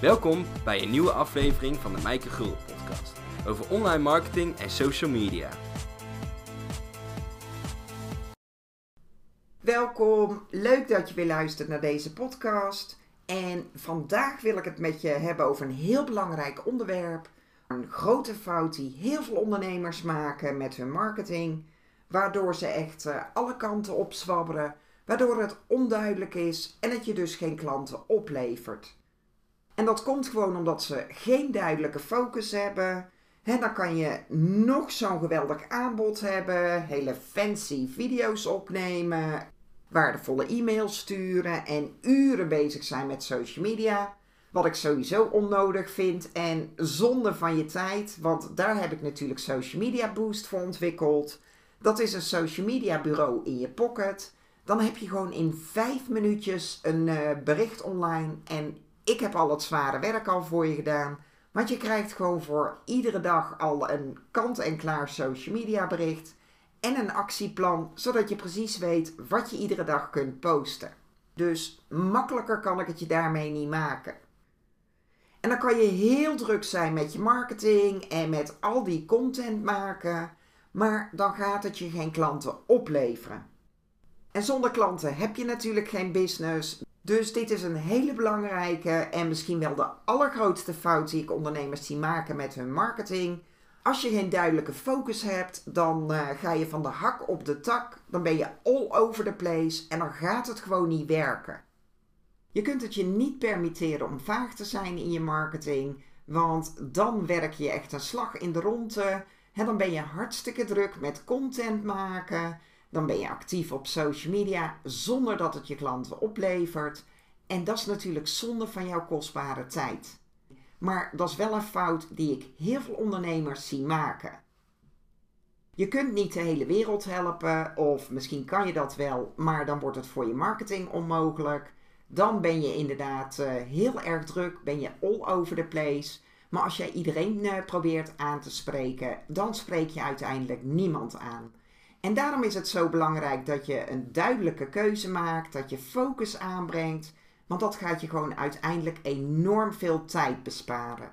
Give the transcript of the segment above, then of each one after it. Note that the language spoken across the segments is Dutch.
Welkom bij een nieuwe aflevering van de Mijke Gul podcast over online marketing en social media. Welkom, leuk dat je weer luistert naar deze podcast. En vandaag wil ik het met je hebben over een heel belangrijk onderwerp. Een grote fout die heel veel ondernemers maken met hun marketing, waardoor ze echt eh, alle kanten opzwabberen, waardoor het onduidelijk is en het je dus geen klanten oplevert. En dat komt gewoon omdat ze geen duidelijke focus hebben. He, dan kan je nog zo'n geweldig aanbod hebben, hele fancy video's opnemen, waardevolle e-mails sturen en uren bezig zijn met social media. Wat ik sowieso onnodig vind en zonde van je tijd, want daar heb ik natuurlijk Social Media Boost voor ontwikkeld. Dat is een social media bureau in je pocket. Dan heb je gewoon in vijf minuutjes een uh, bericht online en ik heb al het zware werk al voor je gedaan. Want je krijgt gewoon voor iedere dag al een kant-en-klaar social media bericht en een actieplan, zodat je precies weet wat je iedere dag kunt posten. Dus makkelijker kan ik het je daarmee niet maken. En dan kan je heel druk zijn met je marketing en met al die content maken, maar dan gaat het je geen klanten opleveren. En zonder klanten heb je natuurlijk geen business. Dus dit is een hele belangrijke en misschien wel de allergrootste fout die ik ondernemers zie maken met hun marketing. Als je geen duidelijke focus hebt, dan uh, ga je van de hak op de tak. Dan ben je all over the place en dan gaat het gewoon niet werken. Je kunt het je niet permitteren om vaag te zijn in je marketing, want dan werk je echt een slag in de ronde. En dan ben je hartstikke druk met content maken. Dan ben je actief op social media zonder dat het je klanten oplevert. En dat is natuurlijk zonde van jouw kostbare tijd. Maar dat is wel een fout die ik heel veel ondernemers zie maken. Je kunt niet de hele wereld helpen, of misschien kan je dat wel, maar dan wordt het voor je marketing onmogelijk. Dan ben je inderdaad uh, heel erg druk, ben je all over the place. Maar als jij iedereen uh, probeert aan te spreken, dan spreek je uiteindelijk niemand aan. En daarom is het zo belangrijk dat je een duidelijke keuze maakt, dat je focus aanbrengt, want dat gaat je gewoon uiteindelijk enorm veel tijd besparen.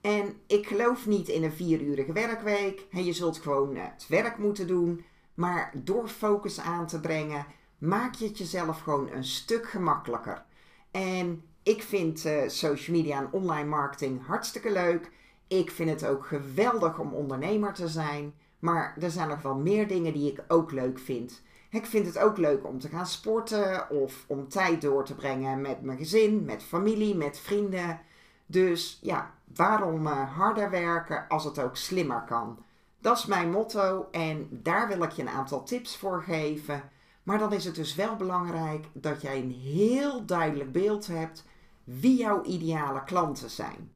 En ik geloof niet in een vierurige werkweek. Je zult gewoon het werk moeten doen. Maar door focus aan te brengen, maak je het jezelf gewoon een stuk gemakkelijker. En ik vind uh, social media en online marketing hartstikke leuk. Ik vind het ook geweldig om ondernemer te zijn. Maar er zijn nog wel meer dingen die ik ook leuk vind. Ik vind het ook leuk om te gaan sporten of om tijd door te brengen met mijn gezin, met familie, met vrienden. Dus ja, waarom uh, harder werken als het ook slimmer kan? Dat is mijn motto en daar wil ik je een aantal tips voor geven. Maar dan is het dus wel belangrijk dat jij een heel duidelijk beeld hebt wie jouw ideale klanten zijn.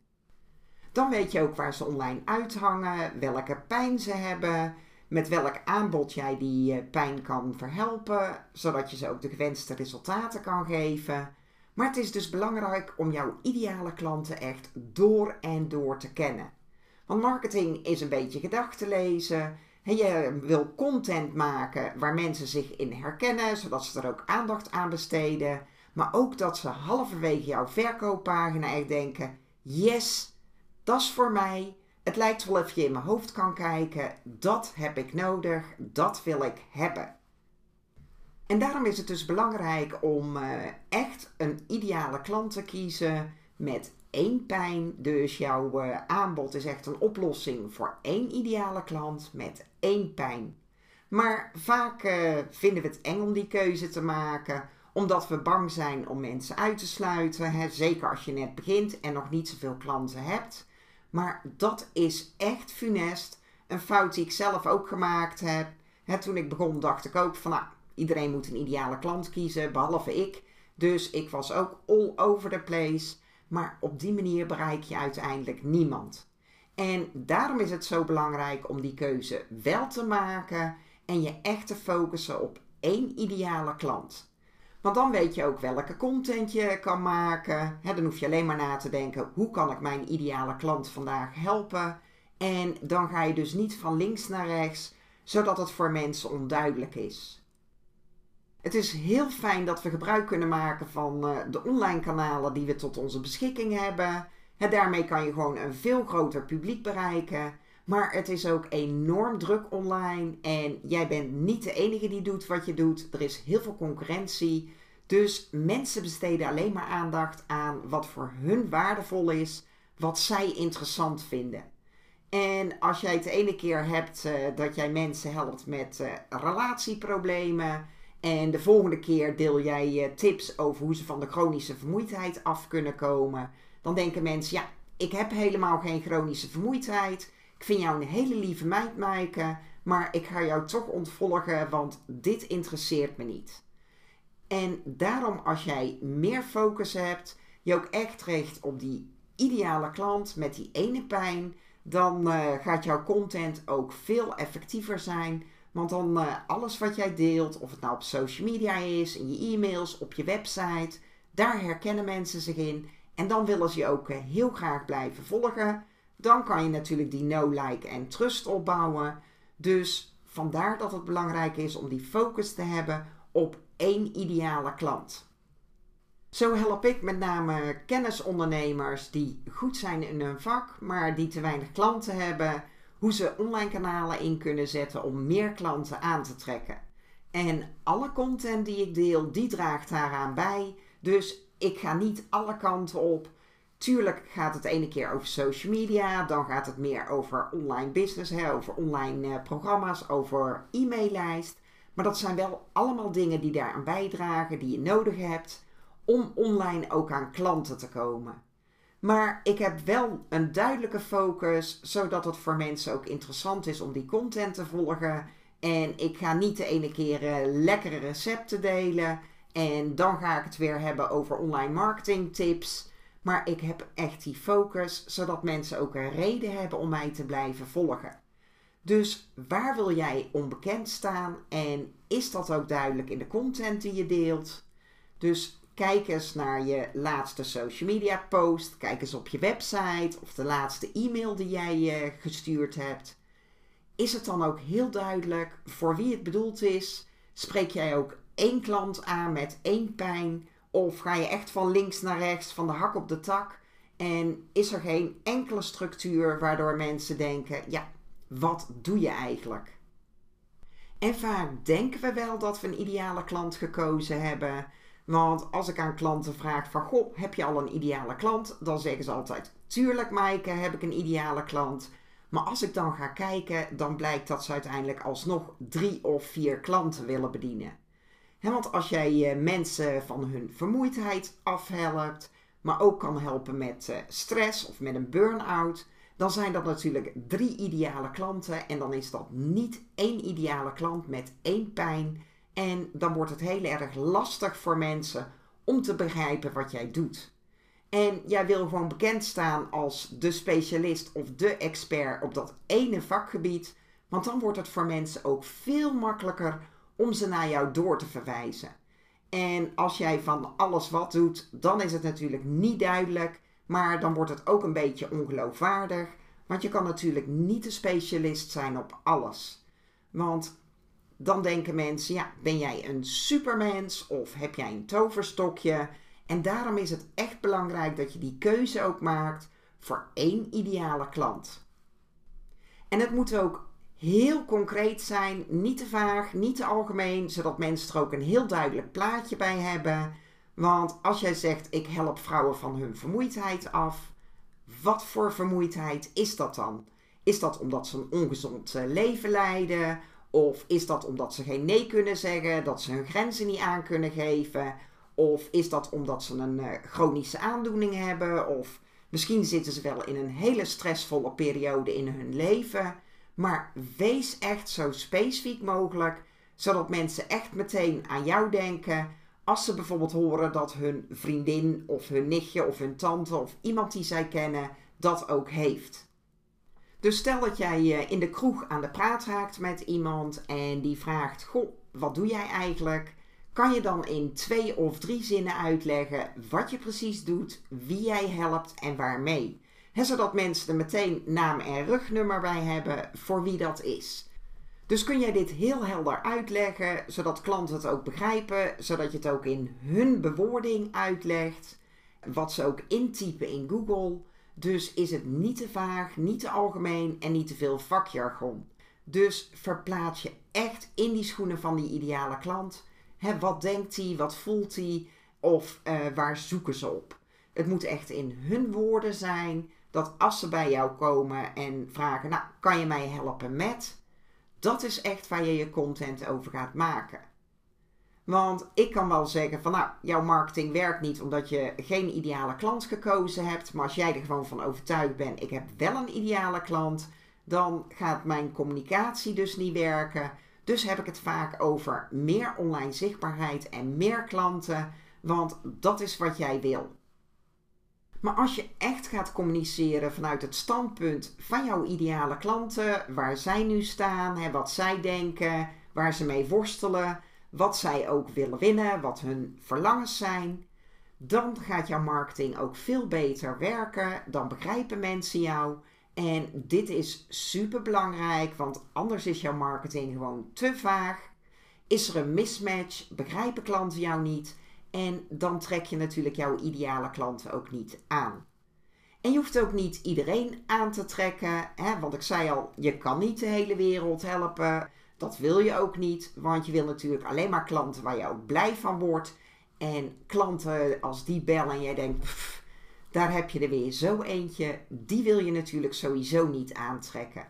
Dan weet je ook waar ze online uithangen, welke pijn ze hebben, met welk aanbod jij die eh, pijn kan verhelpen, zodat je ze ook de gewenste resultaten kan geven. Maar het is dus belangrijk om jouw ideale klanten echt door en door te kennen. Want marketing is een beetje gedachten lezen. Je wil content maken waar mensen zich in herkennen, zodat ze er ook aandacht aan besteden. Maar ook dat ze halverwege jouw verkooppagina echt denken: yes, dat is voor mij. Het lijkt wel of je in mijn hoofd kan kijken. Dat heb ik nodig. Dat wil ik hebben. En daarom is het dus belangrijk om uh, echt een ideale klant te kiezen met één pijn. Dus jouw uh, aanbod is echt een oplossing voor één ideale klant met één pijn. Maar vaak uh, vinden we het eng om die keuze te maken, omdat we bang zijn om mensen uit te sluiten. Zeker als je net begint en nog niet zoveel klanten hebt. Maar dat is echt funest. Een fout die ik zelf ook gemaakt heb. toen ik begon dacht ik ook van nou, iedereen moet een ideale klant kiezen, behalve ik. Dus ik was ook all over the place. Maar op die manier bereik je uiteindelijk niemand. En daarom is het zo belangrijk om die keuze wel te maken en je echt te focussen op één ideale klant. Want dan weet je ook welke content je kan maken. dan hoef je alleen maar na te denken: hoe kan ik mijn ideale klant vandaag helpen? En dan ga je dus niet van links naar rechts, zodat het voor mensen onduidelijk is. Het is heel fijn dat we gebruik kunnen maken van eh, de online kanalen die we tot onze beschikking hebben. daarmee kan je gewoon een veel groter publiek bereiken. Maar het is ook enorm druk online en jij bent niet de enige die doet wat je doet. Er is heel veel concurrentie. Dus mensen besteden alleen maar aandacht aan wat voor hun waardevol is, wat zij interessant vinden. En als jij het de ene keer hebt uh, dat jij mensen helpt met uh, relatieproblemen. En de volgende keer deel jij uh, tips over hoe ze van de chronische vermoeidheid af kunnen komen. Dan denken mensen, ja, ik heb helemaal geen chronische vermoeidheid. Ik vind jou een hele lieve meid, Maaike. Maar ik ga jou toch ontvolgen, want dit interesseert me niet. En daarom als jij meer focus hebt, je ook echt richt op die ideale klant met die ene pijn dan uh, gaat jouw content ook veel effectiever zijn. Want dan uh, alles wat jij deelt, of het nou op social media is, in je e-mails, op je website, daar herkennen mensen zich in. En dan willen ze je ook uh, heel graag blijven volgen. Dan kan je natuurlijk die no, like en trust opbouwen. Dus vandaar dat het belangrijk is om die focus te hebben op één ideale klant. Zo help ik met name kennisondernemers die goed zijn in hun vak, maar die te weinig klanten hebben, hoe ze online kanalen in kunnen zetten om meer klanten aan te trekken. En alle content die ik deel, die draagt daaraan bij. Dus ik ga niet alle kanten op. Tuurlijk gaat het ene keer over social media, dan gaat het meer over online business, hè, over online eh, programma's, over e-maillijst. Maar dat zijn wel allemaal dingen die daaraan bijdragen, die je nodig hebt om online ook aan klanten te komen. Maar ik heb wel een duidelijke focus, zodat het voor mensen ook interessant is om die content te volgen. En ik ga niet de ene keer uh, lekkere recepten delen. En dan ga ik het weer hebben over online marketing tips. Maar ik heb echt die focus, zodat mensen ook een reden hebben om mij te blijven volgen. Dus waar wil jij onbekend staan? En is dat ook duidelijk in de content die je deelt? Dus Kijk eens naar je laatste social media post. Kijk eens op je website of de laatste e-mail die jij uh, gestuurd hebt. Is het dan ook heel duidelijk voor wie het bedoeld is? Spreek jij ook één klant aan met één pijn? Of ga je echt van links naar rechts, van de hak op de tak? En is er geen enkele structuur waardoor mensen denken: ja, wat doe je eigenlijk? En vaak denken we wel dat we een ideale klant gekozen hebben. Want als ik aan klanten vraag van, goh, heb je al een ideale klant? Dan zeggen ze altijd, tuurlijk Maaike, heb ik een ideale klant. Maar als ik dan ga kijken, dan blijkt dat ze uiteindelijk alsnog drie of vier klanten willen bedienen. Want als jij eh, mensen van hun vermoeidheid afhelpt, maar ook kan helpen met eh, stress of met een burn-out, dan zijn dat natuurlijk drie ideale klanten. En dan is dat niet één ideale klant met één pijn en dan wordt het heel erg lastig voor mensen om te begrijpen wat jij doet. En jij wil gewoon bekend staan als de specialist of de expert op dat ene vakgebied. Want dan wordt het voor mensen ook veel makkelijker om ze naar jou door te verwijzen. En als jij van alles wat doet, dan is het natuurlijk niet duidelijk. Maar dan wordt het ook een beetje ongeloofwaardig. Want je kan natuurlijk niet de specialist zijn op alles. Want dan denken mensen, ja, ben jij een supermens of heb jij een toverstokje? En daarom is het echt belangrijk dat je die keuze ook maakt voor één ideale klant. En het moet ook heel concreet zijn, niet te vaag, niet te algemeen, zodat mensen er ook een heel duidelijk plaatje bij hebben. Want als jij zegt, ik help vrouwen van hun vermoeidheid af, wat voor vermoeidheid is dat dan? Is dat omdat ze een ongezond eh, leven leiden? Of is dat omdat ze geen nee kunnen zeggen, dat ze hun grenzen niet aan kunnen geven? Of is dat omdat ze een uh, chronische aandoening hebben? Of misschien zitten ze wel in een hele stressvolle periode in hun leven. Maar wees echt zo specifiek mogelijk, zodat mensen echt meteen aan jou denken. Als ze bijvoorbeeld horen dat hun vriendin of hun nichtje of hun tante of iemand die zij kennen dat ook heeft. Dus stel dat jij eh, in de kroeg aan de praat raakt met iemand en die vraagt: Goh, wat doe jij eigenlijk? Kan je dan in twee of drie zinnen uitleggen wat je precies doet, wie jij helpt en waarmee? Zodat mensen er meteen naam en rugnummer bij hebben voor wie dat is. Dus kun jij dit heel helder uitleggen, zodat klanten het ook begrijpen, zodat je het ook in hun bewoording uitlegt, wat ze ook intypen in Google. Dus is het niet te vaag, niet te algemeen en niet te veel vakjargon. Dus verplaats je echt in die schoenen van die ideale klant. wat denkt hij, wat voelt hij of uh, waar zoeken ze op? Het moet echt in hun woorden zijn dat als ze bij jou komen en vragen, nou kan je mij helpen met? Dat is echt waar je je content over gaat maken. Want ik kan wel zeggen van nou, jouw marketing werkt niet omdat je geen ideale klant gekozen hebt. Maar als jij er gewoon van overtuigd bent, ik heb wel een ideale klant, dan gaat mijn communicatie dus niet werken. Dus heb ik het vaak over meer online zichtbaarheid en meer klanten, want dat is wat jij wil. Maar als je echt gaat communiceren vanuit het standpunt van jouw ideale klanten, waar zij nu staan, hè, wat zij denken, waar ze mee worstelen, wat zij ook willen winnen, wat hun verlangens zijn, dan gaat jouw marketing ook veel beter werken. Dan begrijpen mensen jou. En dit is super belangrijk, want anders is jouw marketing gewoon te vaag. Is er een mismatch? Begrijpen klanten jou niet? En dan trek je natuurlijk jouw ideale klanten ook niet aan. En je hoeft ook niet iedereen aan te trekken, hè? want ik zei al, je kan niet de hele wereld helpen. Dat wil je ook niet, want je wil natuurlijk alleen maar klanten waar je ook blij van wordt. En klanten als die bellen en jij denkt, daar heb je er weer zo eentje, die wil je natuurlijk sowieso niet aantrekken.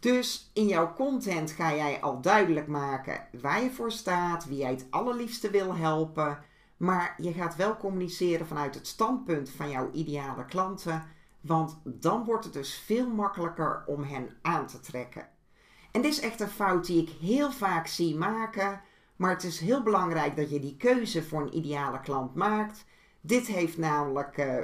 Dus in jouw content ga jij al duidelijk maken waar je voor staat, wie jij het allerliefste wil helpen. Maar je gaat wel communiceren vanuit het standpunt van jouw ideale klanten, want dan wordt het dus veel makkelijker om hen aan te trekken. En dit is echt een fout die ik heel vaak zie maken. Maar het is heel belangrijk dat je die keuze voor een ideale klant maakt. Dit heeft namelijk uh,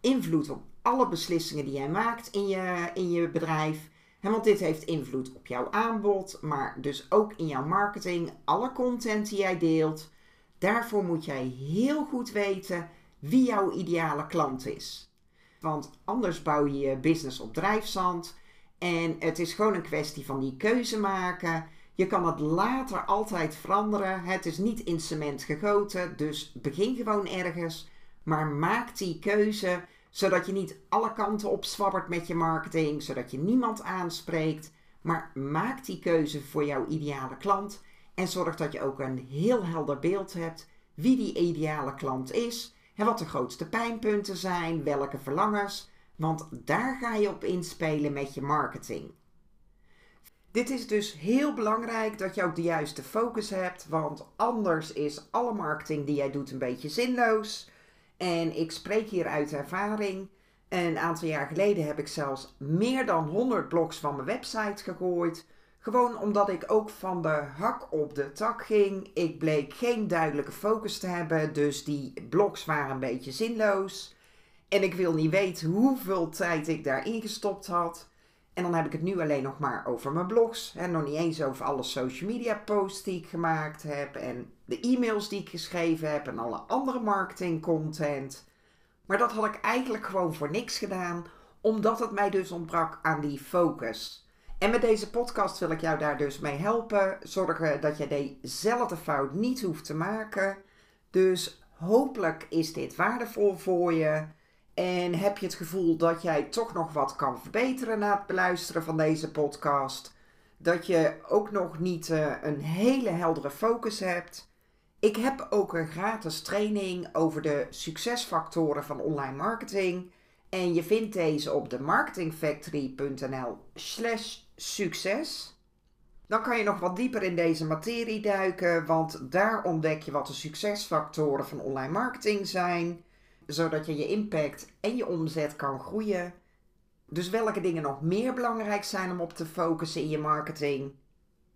invloed op alle beslissingen die jij maakt in je, in je bedrijf. Want dit heeft invloed op jouw aanbod, maar dus ook in jouw marketing, alle content die jij deelt. Daarvoor moet jij heel goed weten wie jouw ideale klant is. Want anders bouw je je business op drijfzand. En het is gewoon een kwestie van die keuze maken. Je kan het later altijd veranderen. Het is niet in cement gegoten, dus begin gewoon ergens. Maar maak die keuze zodat je niet alle kanten op zwabbert met je marketing, zodat je niemand aanspreekt. Maar maak die keuze voor jouw ideale klant en zorg dat je ook een heel helder beeld hebt wie die ideale klant is en wat de grootste pijnpunten zijn, welke verlangens, want daar ga je op inspelen met je marketing. Dit is dus heel belangrijk dat je ook de juiste focus hebt, want anders is alle marketing die jij doet een beetje zinloos. En ik spreek hier uit ervaring. Een aantal jaar geleden heb ik zelfs meer dan 100 blogs van mijn website gegooid. Gewoon omdat ik ook van de hak op de tak ging. Ik bleek geen duidelijke focus te hebben, dus die blogs waren een beetje zinloos. En ik wil niet weten hoeveel tijd ik daarin gestopt had. En dan heb ik het nu alleen nog maar over mijn blogs. En nog niet eens over alle social media posts die ik gemaakt heb. En de e-mails die ik geschreven heb. En alle andere marketing content. Maar dat had ik eigenlijk gewoon voor niks gedaan. Omdat het mij dus ontbrak aan die focus. En met deze podcast wil ik jou daar dus mee helpen. Zorgen dat je dezelfde fout niet hoeft te maken. Dus hopelijk is dit waardevol voor je. En heb je het gevoel dat jij toch nog wat kan verbeteren na het beluisteren van deze podcast? Dat je ook nog niet uh, een hele heldere focus hebt? Ik heb ook een gratis training over de succesfactoren van online marketing. En je vindt deze op de marketingfactory.nl slash succes. Dan kan je nog wat dieper in deze materie duiken, want daar ontdek je wat de succesfactoren van online marketing zijn zodat je je impact en je omzet kan groeien. Dus welke dingen nog meer belangrijk zijn om op te focussen in je marketing.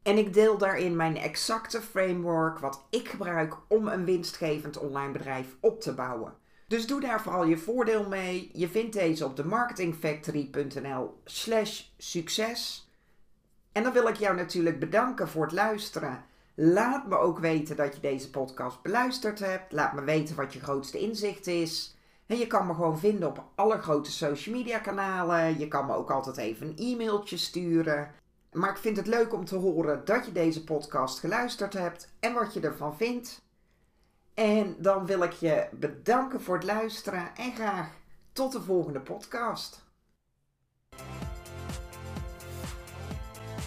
En ik deel daarin mijn exacte framework wat ik gebruik om een winstgevend online bedrijf op te bouwen. Dus doe daar vooral je voordeel mee. Je vindt deze op de marketingfactory.nl slash succes. En dan wil ik jou natuurlijk bedanken voor het luisteren. Laat me ook weten dat je deze podcast beluisterd hebt. Laat me weten wat je grootste inzicht is. En je kan me gewoon vinden op alle grote social media kanalen. Je kan me ook altijd even een e-mailtje sturen. Maar ik vind het leuk om te horen dat je deze podcast geluisterd hebt en wat je ervan vindt. En dan wil ik je bedanken voor het luisteren en graag tot de volgende podcast.